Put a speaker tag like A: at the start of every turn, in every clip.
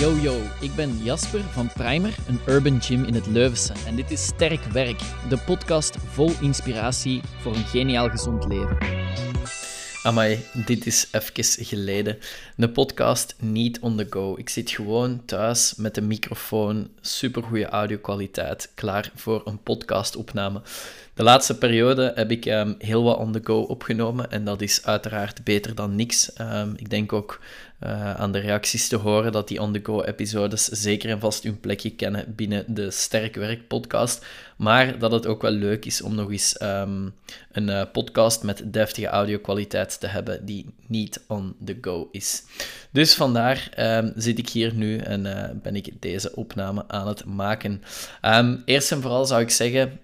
A: Yo yo, ik ben Jasper van Primer, een urban gym in het Leuvense. En dit is Sterk Werk, de podcast vol inspiratie voor een geniaal gezond leven. Amai, dit is even geleden. Een podcast niet on the go. Ik zit gewoon thuis met een microfoon, supergoeie audio-kwaliteit, klaar voor een podcastopname. De laatste periode heb ik um, heel wat on the go opgenomen en dat is uiteraard beter dan niks. Um, ik denk ook uh, aan de reacties te horen dat die on-the-go-episodes zeker en vast hun plekje kennen binnen de Sterk Werk podcast. Maar dat het ook wel leuk is om nog eens um, een uh, podcast met deftige audio-kwaliteit te hebben die niet on the go is. Dus vandaar zit ik hier nu en uh, ben ik deze opname aan het maken. Eerst en vooral zou ik zeggen,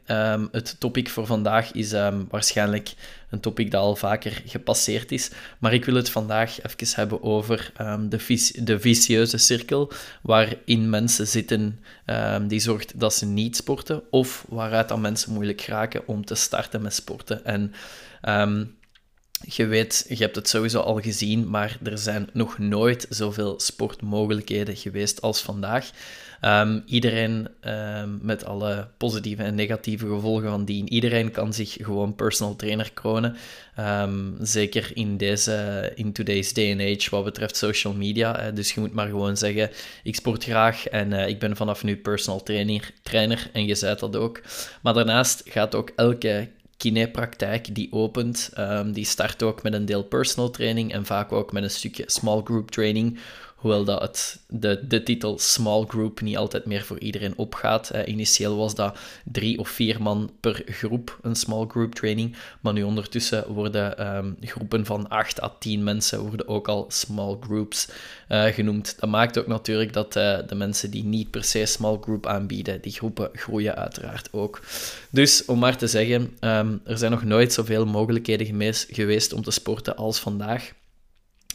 A: het topic voor vandaag is waarschijnlijk een topic dat al vaker gepasseerd is. Maar ik wil het vandaag even hebben over um, de, de vicieuze cirkel waarin mensen zitten um, die zorgt dat ze niet sporten of waaruit dan mensen moeilijk raken om te starten met sporten. En je weet, je hebt het sowieso al gezien, maar er zijn nog nooit zoveel sportmogelijkheden geweest als vandaag. Um, iedereen um, met alle positieve en negatieve gevolgen van dien. Iedereen kan zich gewoon personal trainer kronen. Um, zeker in deze, in today's day and age wat betreft social media. Dus je moet maar gewoon zeggen, ik sport graag en uh, ik ben vanaf nu personal trainer, trainer en je zei dat ook. Maar daarnaast gaat ook elke kinepraktijk die opent, die start ook met een deel personal training en vaak ook met een stukje small group training Hoewel dat de, de titel small group niet altijd meer voor iedereen opgaat. Eh, initieel was dat drie of vier man per groep een small group training. Maar nu ondertussen worden um, groepen van acht à tien mensen worden ook al small groups uh, genoemd. Dat maakt ook natuurlijk dat uh, de mensen die niet per se small group aanbieden, die groepen groeien uiteraard ook. Dus om maar te zeggen, um, er zijn nog nooit zoveel mogelijkheden geweest om te sporten als vandaag.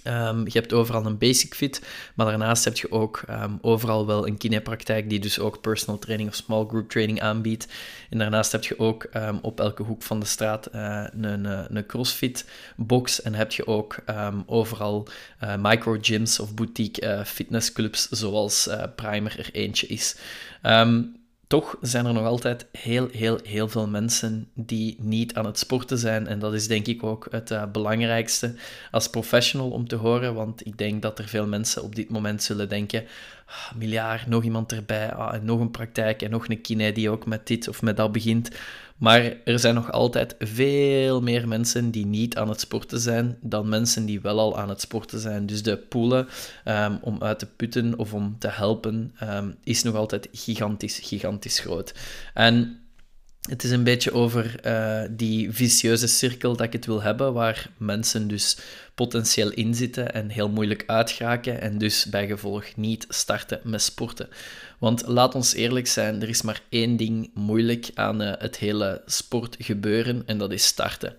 A: Um, je hebt overal een basic fit, maar daarnaast heb je ook um, overal wel een kinepraktijk die dus ook personal training of small group training aanbiedt. En daarnaast heb je ook um, op elke hoek van de straat uh, een, een crossfit box en heb je ook overal uh, micro gyms of boutique fitnessclubs zoals Primer er eentje is toch zijn er nog altijd heel, heel, heel veel mensen die niet aan het sporten zijn. En dat is denk ik ook het uh, belangrijkste als professional om te horen. Want ik denk dat er veel mensen op dit moment zullen denken: ah, miljard, nog iemand erbij, ah, en nog een praktijk en nog een kine die ook met dit of met dat begint. Maar er zijn nog altijd veel meer mensen die niet aan het sporten zijn dan mensen die wel al aan het sporten zijn. Dus de poelen um, om uit te putten of om te helpen um, is nog altijd gigantisch, gigantisch groot. En het is een beetje over uh, die vicieuze cirkel dat ik het wil hebben, waar mensen dus potentieel in zitten en heel moeilijk uitgeraken en dus bij gevolg niet starten met sporten. Want laat ons eerlijk zijn, er is maar één ding moeilijk aan uh, het hele sportgebeuren en dat is starten.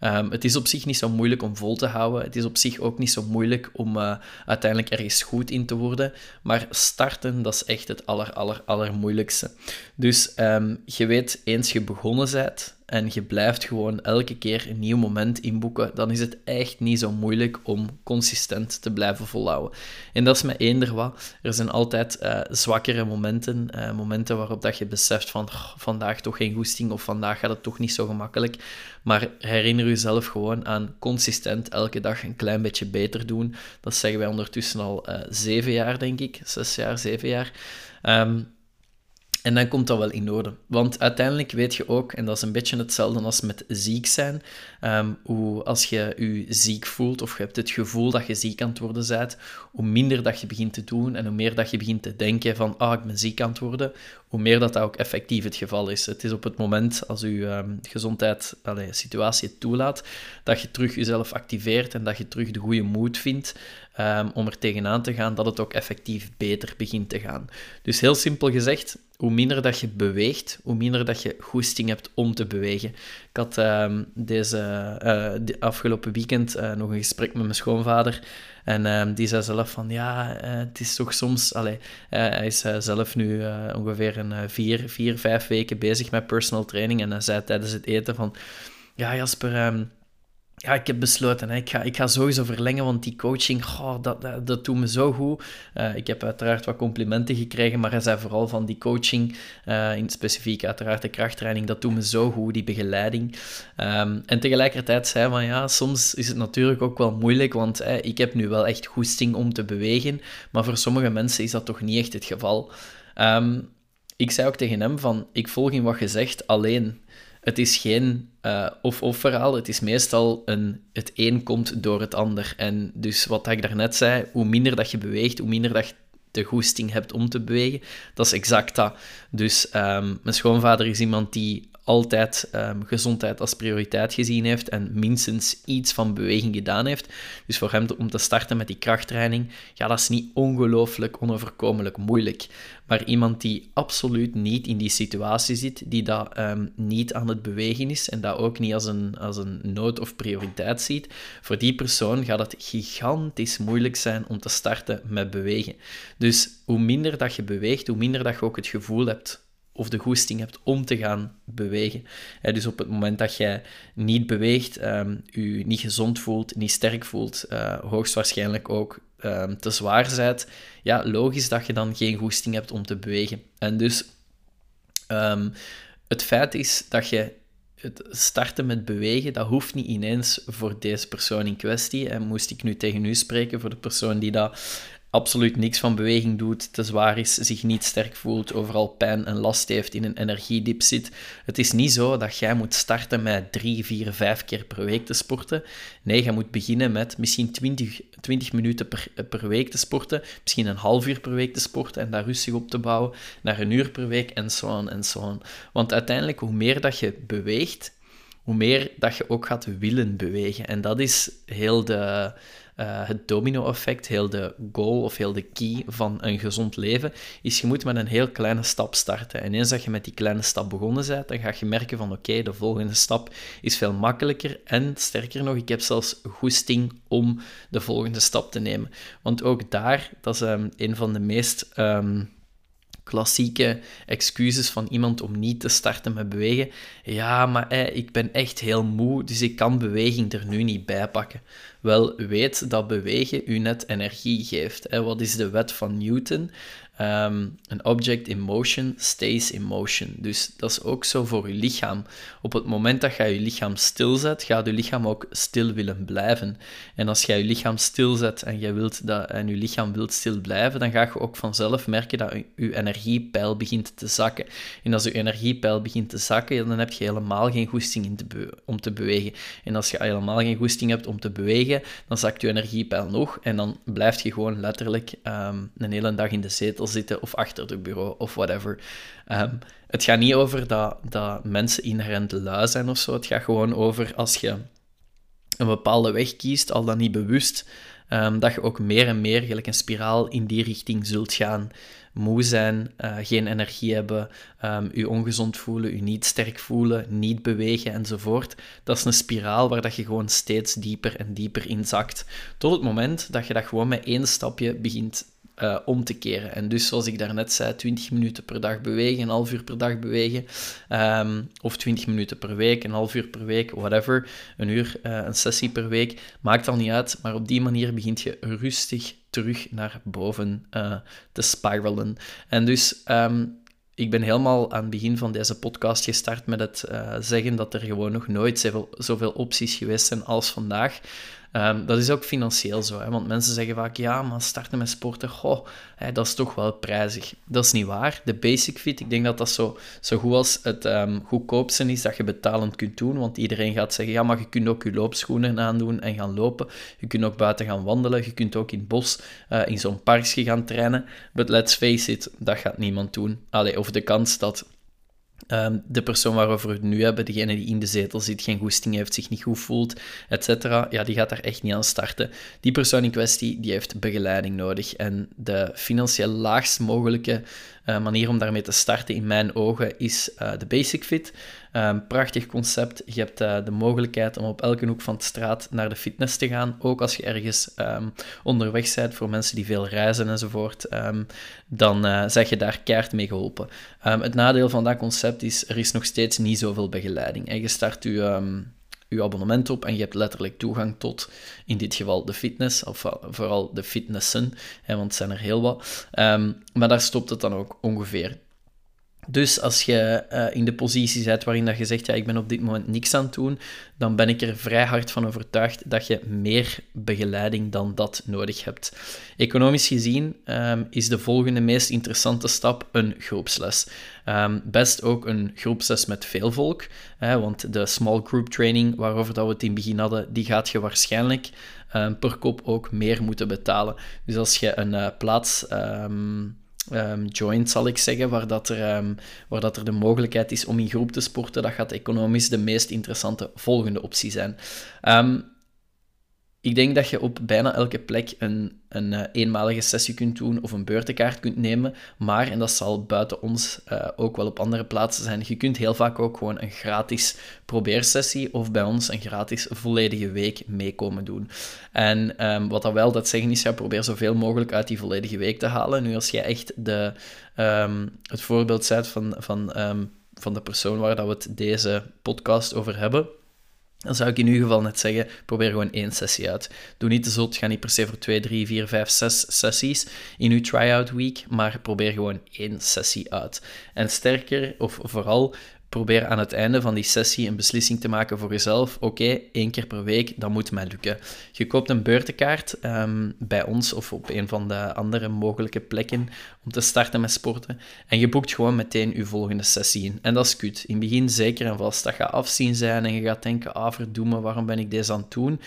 A: Um, het is op zich niet zo moeilijk om vol te houden. Het is op zich ook niet zo moeilijk om uh, uiteindelijk ergens goed in te worden. Maar starten, dat is echt het aller, aller, allermoeilijkste. Dus um, je weet, eens je begonnen bent, en je blijft gewoon elke keer een nieuw moment inboeken, dan is het echt niet zo moeilijk om consistent te blijven volhouden. En dat is met eender wat. Er zijn altijd uh, zwakkere momenten, uh, momenten waarop dat je beseft van vandaag toch geen goesting of vandaag gaat het toch niet zo gemakkelijk. Maar herinner jezelf gewoon aan consistent elke dag een klein beetje beter doen. Dat zeggen wij ondertussen al uh, zeven jaar, denk ik. Zes jaar, zeven jaar. Um, en dan komt dat wel in orde. Want uiteindelijk weet je ook, en dat is een beetje hetzelfde als met ziek zijn, um, hoe als je je ziek voelt of je hebt het gevoel dat je ziek aan het worden bent, hoe minder dat je begint te doen en hoe meer dat je begint te denken van, ah, ik ben ziek aan het worden, hoe meer dat, dat ook effectief het geval is. Het is op het moment als je um, gezondheid, allez, situatie het toelaat, dat je terug jezelf activeert en dat je terug de goede moed vindt um, om er tegenaan te gaan, dat het ook effectief beter begint te gaan. Dus heel simpel gezegd, hoe minder dat je beweegt, hoe minder dat je goesting hebt om te bewegen. Ik had uh, deze de afgelopen weekend uh, nog een gesprek met mijn schoonvader. En uh, die zei zelf van, ja, eh, het is toch soms... Allee, hij is zelf nu ongeveer een vier, vier, vijf weken bezig met personal training. En hij zei tijdens het eten van, ja Jasper... Um, ja, ik heb besloten, hè, ik, ga, ik ga sowieso verlengen, want die coaching, dat, dat, dat, doet me zo goed. Uh, ik heb uiteraard wat complimenten gekregen, maar hij zei vooral van die coaching, uh, in specifiek uiteraard de krachttraining, dat doet me zo goed, die begeleiding. Um, en tegelijkertijd zei van, ja, soms is het natuurlijk ook wel moeilijk, want ik heb nu wel echt goesting om te bewegen, maar voor sommige mensen is dat toch niet echt het geval. Um, ik zei ook tegen hem van, ik volg in wat je zegt, alleen het is geen uh, of-of verhaal. Het is meestal een, het een komt door het ander. En dus wat ik daarnet zei, hoe minder dat je beweegt, hoe minder dat je de goesting hebt om te bewegen, dat is exact dat. Dus um, mijn schoonvader is iemand die altijd um, gezondheid als prioriteit gezien heeft en minstens iets van beweging gedaan heeft. Dus voor hem om te starten met die krachttraining, ja, dat is niet ongelooflijk onoverkomelijk moeilijk. Maar iemand die absoluut niet in die situatie zit, die dat um, niet aan het bewegen is en dat ook niet als een, als een nood of prioriteit ziet, voor die persoon gaat het gigantisch moeilijk zijn om te starten met bewegen. Dus hoe minder dat je beweegt, hoe minder dat je ook het gevoel hebt of de goesting hebt om te gaan bewegen. dus op het moment dat jij niet beweegt, um, je niet gezond voelt, niet sterk voelt, uh, hoogstwaarschijnlijk ook um, te zwaar bent, ja, logisch dat je dan geen goesting hebt om te bewegen. En dus um, het feit is dat je het starten met bewegen, dat hoeft niet ineens voor deze persoon in kwestie. En moest ik nu tegen u spreken, voor de persoon die dat absoluut niks van beweging doet, te zwaar is, zich niet sterk voelt, overal pijn en last heeft, in een energiedip zit. Het is niet zo dat jij moet starten met drie, vier, vijf keer per week te sporten. Nee, je moet beginnen met misschien 20, 20 minuten per, per week te sporten, misschien een half uur per week te sporten en daar rustig op te bouwen, naar een uur per week en zo on en zo on. Want uiteindelijk, hoe meer dat je beweegt, hoe meer dat je ook gaat willen bewegen. En dat is heel de uh, het domino-effect, heel de goal of heel de key van een gezond leven, is je moet met een heel kleine stap starten. En eens dat je met die kleine stap begonnen bent, dan ga je merken van oké, de volgende stap is veel makkelijker en sterker nog, ik heb zelfs goesting om de volgende stap te nemen. Want ook daar, dat is um, een van de meest... Um, klassieke excuses van iemand om niet te starten met bewegen. Ja, maar ik ben echt heel moe, dus ik kan beweging er nu niet bij pakken. Wel, weet dat bewegen u net energie geeft. Wat is de wet van Newton? Um, een object in motion stays in motion. Dus dat is ook zo voor je lichaam. Op het moment dat je je lichaam stilzet, gaat je lichaam ook stil willen blijven. En als jij je lichaam stilzet en, je wilt dat, je lichaam wilt stil blijven, dan ga je ook vanzelf merken dat je energiepeil begint te zakken. En als je energiepeil begint te zakken, dan heb je helemaal geen goesting om te bewegen. En als je helemaal geen goesting hebt om te bewegen, dan zakt je energiepeil nog en dan blijf je gewoon letterlijk um, een hele dag in de zetel zitten of achter het bureau of whatever. Ehm, het gaat niet over dat, dat mensen inherent lui zijn of zo. Het gaat gewoon over als je een bepaalde weg kiest, al dan niet bewust, um, dat je ook meer en meer, gelijk een spiraal, in die richting zult gaan. Moe zijn, uh, geen energie hebben, um, u ongezond voelen, u niet sterk voelen, niet bewegen enzovoort. Dat is een spiraal waar dat je gewoon steeds dieper en dieper in zakt. Tot het moment dat je dat gewoon met één stapje begint uh, om te keren. En dus, zoals ik daarnet zei, 20 minuten per dag bewegen, een half uur per dag bewegen, um, of 20 minuten per week, een half uur per week, whatever, een uur, uh, een sessie per week, maakt al niet uit, maar op die manier begint je rustig terug naar boven uh, te spiralen. En dus... Um, ik ben helemaal aan het begin van deze podcast gestart met het zeggen dat er gewoon nog nooit zoveel, zoveel opties geweest zijn als vandaag. Um, dat is ook financieel zo, hè? want mensen zeggen vaak, ja, maar starten met sporten, goh, hè, dat is toch wel prijzig. Dat is niet waar. De basic fit, ik denk dat dat zo, zo goed als het um, goedkoopste is dat je betalend kunt doen, want iedereen gaat zeggen, ja, maar je kunt ook je loopschoenen aandoen en gaan lopen. Je kunt ook buiten gaan wandelen, je kunt ook in het bos uh, in zo'n parkje gaan trainen. But let's face it, dat gaat niemand doen. Allee, of de kans dat Um, de persoon waarover we het nu hebben, degene die in de zetel zit, geen goesting heeft, zich niet goed voelt, etc., ja, die gaat daar echt niet aan starten. Die persoon in kwestie, die heeft begeleiding nodig. En de financieel laagst mogelijke uh, manier om daarmee te starten, in mijn ogen, is uh, de Basic Fit. Um, prachtig concept. Je hebt uh, de mogelijkheid om op elke hoek van de straat naar de fitness te gaan. Ook als je ergens um, onderweg bent voor mensen die veel reizen enzovoort. Um, dan uh, zeg je daar keihard mee geholpen. het nadeel van dat concept is, er is nog steeds niet zoveel begeleiding. En je start je je abonnement op en je hebt letterlijk toegang tot, in dit geval, de fitness, of vooral de fitnessen, hè, want het zijn er heel wat. Ehm, maar daar stopt het dan ook ongeveer. Dus als je eh, in de positie zit waarin dat je zegt, ja, ik ben op dit moment niks aan het doen, dan ben ik er vrij hard van overtuigd dat je meer begeleiding dan dat nodig hebt. Economisch gezien ehm, is de volgende meest interessante stap een groepsles. Um, best ook een groepsles met veel volk, hè, want de small group training waarover dat we het in het begin hadden, die gaat je waarschijnlijk um, per kop ook meer moeten betalen. Dus als je een uh, plaats um, joint, zal ik zeggen, waar, dat er, um, waar dat er de mogelijkheid is om in groep te sporten, dat gaat economisch de meest interessante volgende optie zijn. Um, ik denk dat je op bijna elke plek een, een uh, eenmalige sessie kunt doen of een beurtenkaart kunt nemen. Maar, en dat zal buiten ons uh, ook wel op andere plaatsen zijn, je kunt heel vaak ook gewoon een gratis probeersessie of bij ons een gratis volledige week meekomen doen. En um, wat dat wel dat zeggen is, ja, probeer zoveel mogelijk uit die volledige week te halen. Nu, als jij echt de, um, het voorbeeld zet van, van, um, van de persoon waar dat we het deze podcast over hebben dan zou ik in ieder geval net zeggen, probeer gewoon één sessie uit. Doe niet te zot, ga niet per se voor 2, 3, 4, 5, 6 sessies in uw try-out week, maar probeer gewoon één sessie uit. En sterker, of vooral, probeer aan het einde van die sessie een beslissing te maken voor jezelf. Oké, één keer per week, dat moet mij lukken. Je koopt een beurtenkaart um, bij ons of op een van de andere mogelijke plekken om te starten met sporten. En je boekt gewoon meteen je volgende sessie in. En dat is kut. In het begin zeker en vast. Dat gaat afzien zijn en je gaat denken, ah verdoemen, waarom ben ik deze aan het doen?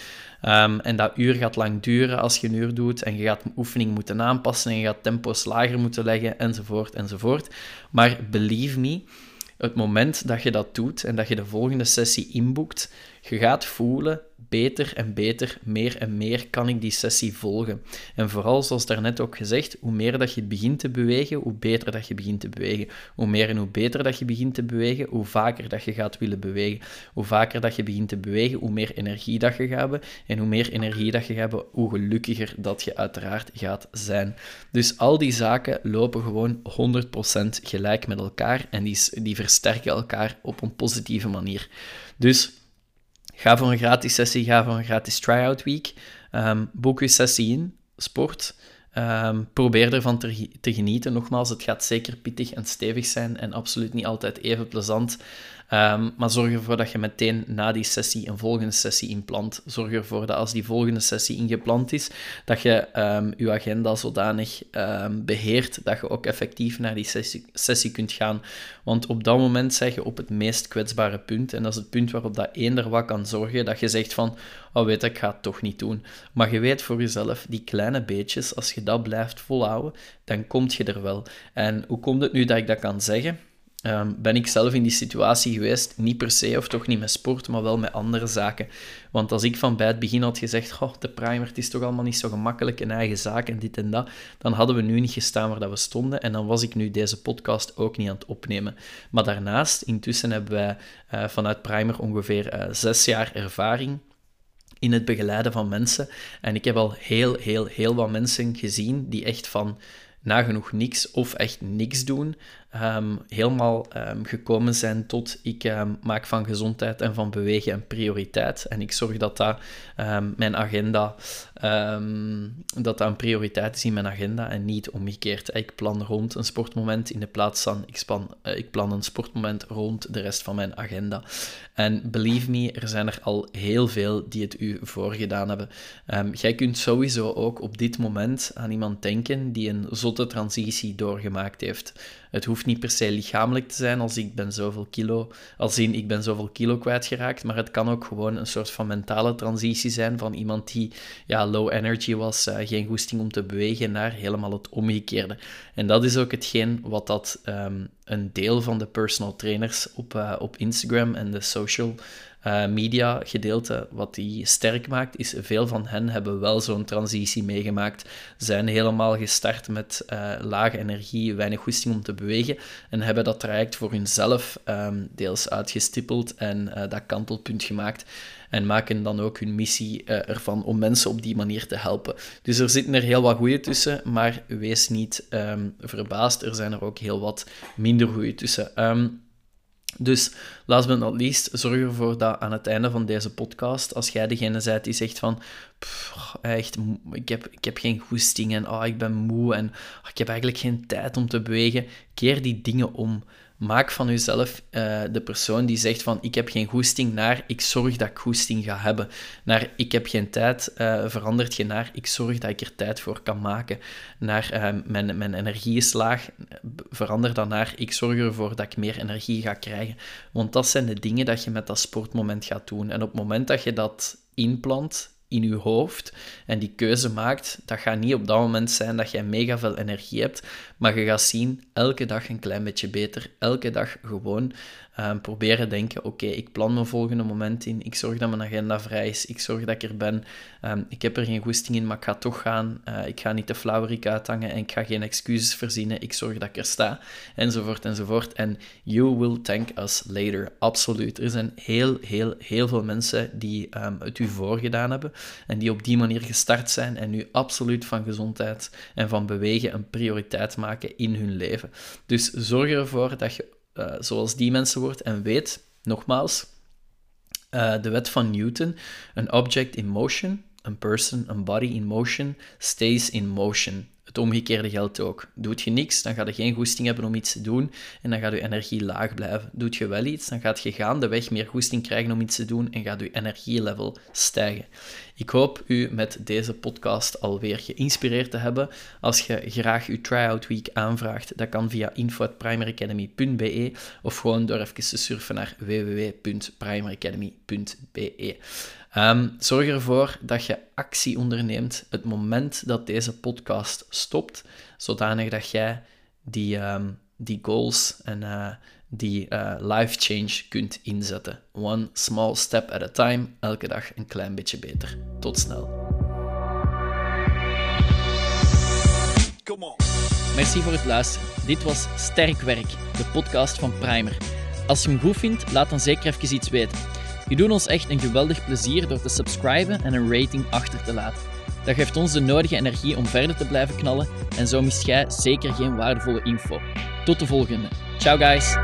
A: Um, en dat uur gaat lang duren als je een uur doet en je gaat oefening moeten aanpassen en je gaat tempo's lager moeten leggen enzovoort enzovoort. Maar believe me, het moment dat je dat doet en dat je de volgende sessie inboekt, je gaat voelen, beter en beter, meer en meer kan ik die sessie volgen. En vooral, zoals daarnet ook gezegd, hoe meer dat je begint te bewegen, hoe beter dat je begint te bewegen. Hoe meer en hoe beter dat je begint te bewegen, hoe vaker dat je gaat willen bewegen. Hoe vaker dat je begint te bewegen, hoe meer energie dat je gaat hebben. En hoe meer energie dat je gaat hebben, hoe gelukkiger dat je uiteraard gaat zijn. Dus al die zaken lopen gewoon 100% gelijk met elkaar en die, die versterken elkaar op een positieve manier. Dus Ga voor een gratis sessie, ga voor een gratis try-out week. Um, boek je sessie in, sport. Um, probeer ervan te, te, genieten. Nogmaals, het gaat zeker pittig en stevig zijn en absoluut niet altijd even plezant. Um, maar zorg ervoor dat je meteen na die sessie een volgende sessie inplant. Zorg ervoor dat als die volgende sessie ingepland is, dat je um, je agenda zodanig um, beheert dat je ook effectief naar die sessie, sessie kunt gaan. Want op dat moment zeg je op het meest kwetsbare punt. En dat is het punt waarop dat eender wat kan zorgen dat je zegt van, oh weet ik, ga het toch niet doen. Maar je weet voor jezelf, die kleine beetjes, als je dat blijft volhouden, dan kom je er wel. En hoe komt het nu dat ik dat kan zeggen? Um, ben ik zelf in die situatie geweest, niet per se of toch niet met sport, maar wel met andere zaken. Want als ik van bij het begin had gezegd, oh, de primer, het is toch allemaal niet zo gemakkelijk, een eigen zaak en dit en dat, dan hadden we nu niet gestaan waar dat we stonden en dan was ik nu deze podcast ook niet aan het opnemen. Maar daarnaast, intussen hebben wij uh, vanuit primer ongeveer uh, zes jaar ervaring in het begeleiden van mensen. En ik heb al heel, heel, heel wat mensen gezien die echt van nagenoeg niks of echt niks doen, um, helemaal um, gekomen zijn tot ik um, maak van gezondheid en van bewegen een prioriteit. En ik zorg dat dat mijn agenda, dat dat een prioriteit is in mijn agenda en niet omgekeerd. Ik plan rond een sportmoment in de plaats van ik, span, uh, ik plan een sportmoment rond de rest van mijn agenda. En believe me, er zijn er al heel veel die het u voorgedaan hebben. jij kunt sowieso ook op dit moment aan iemand denken die een zotte transitie doorgemaakt heeft. Het hoeft niet per se lichamelijk te zijn als ik ben zoveel kilo, als in ik ben zoveel kilo kwijtgeraakt, maar het kan ook gewoon een soort van mentale transitie zijn van iemand die ja, low energy was, uh, geen goesting om te bewegen, naar helemaal het omgekeerde. En dat is ook hetgeen wat dat um, een deel van de personal trainers op, uh, op Instagram en de social uh, media gedeelte, wat die sterk maakt, is veel van hen hebben wel zo'n transitie meegemaakt. Zijn helemaal gestart met uh, lage energie, weinig goesting om te bewegen en hebben dat traject voor hunzelf um, deels uitgestippeld en uh, dat kantelpunt gemaakt. En maken dan ook hun missie ervan om mensen op die manier te helpen. Dus er zitten er heel wat goede tussen, maar wees niet um, verbaasd. Er zijn er ook heel wat minder goede tussen. Um, Dus last but not least, zorg ervoor dat aan het einde van deze podcast, als jij degene bent die zegt van, echt, ik heb, ik heb geen goesting en oh, ik ben moe en oh, ik heb eigenlijk geen tijd om te bewegen, keer die dingen om. Maak van jezelf uh, de persoon die zegt van ik heb geen goesting naar ik zorg dat ik goesting ga hebben. Naar ik heb geen tijd uh, verandert je naar ik zorg dat ik er tijd voor kan maken. Naar uh, mijn, mijn energie is laag, verander dan naar ik zorg ervoor dat ik meer energie ga krijgen. Want dat zijn de dingen dat je met dat sportmoment gaat doen. En op het moment dat je dat inplant in je hoofd en die keuze maakt, dat gaat niet op dat moment zijn dat jij mega veel energie hebt, maar je gaat zien elke dag een klein beetje beter, elke dag gewoon Um, proberen denken, oké, ik plan mijn volgende moment in, ik zorg dat mijn agenda vrij is, ik zorg dat ik er ben, um, ik heb er geen goesting in, maar ik ga toch gaan, uh, ik ga niet de flauwerik uithangen en ik ga geen excuses verzinnen, ik zorg dat ik er sta, enzovoort, enzovoort. En you will thank us later, absoluut. Er zijn heel, heel, heel veel mensen die um, het u voorgedaan hebben en die op die manier gestart zijn en nu absoluut van gezondheid en van bewegen een prioriteit maken in hun leven. Dus zorg ervoor dat je uh, zoals die mensen wordt en weet, nogmaals, uh, de wet van Newton, een object in motion, een person, een body in motion, stays in motion. Het omgekeerde geldt ook. Doet je niks, dan ga je geen goesting hebben om iets te doen en dan gaat je energie laag blijven. Doet je wel iets, dan gaat je gaandeweg meer goesting krijgen om iets te doen en gaat je energielevel stijgen. Ik hoop u met deze podcast alweer geïnspireerd te hebben. Als je graag uw tryout week aanvraagt, dat kan via info.primaryacademy.be of gewoon door even te surfen naar www.primaryacademy.be. Um, zorg ervoor dat je actie onderneemt het moment dat deze podcast stopt, zodanig dat jij die, um, die goals en uh, die uh, life change kunt inzetten. One small step at a time, elke dag een klein beetje beter. Tot snel. Merci voor het luisteren. Dit was Sterk Werk, de podcast van Primer. Als je hem goed vindt, laat dan zeker even iets weten. Je doet ons echt een geweldig plezier door te subscriben en een rating achter te laten. Dat geeft ons de nodige energie om verder te blijven knallen en zo mist jij zeker geen waardevolle info. Tot de volgende. Ciao guys!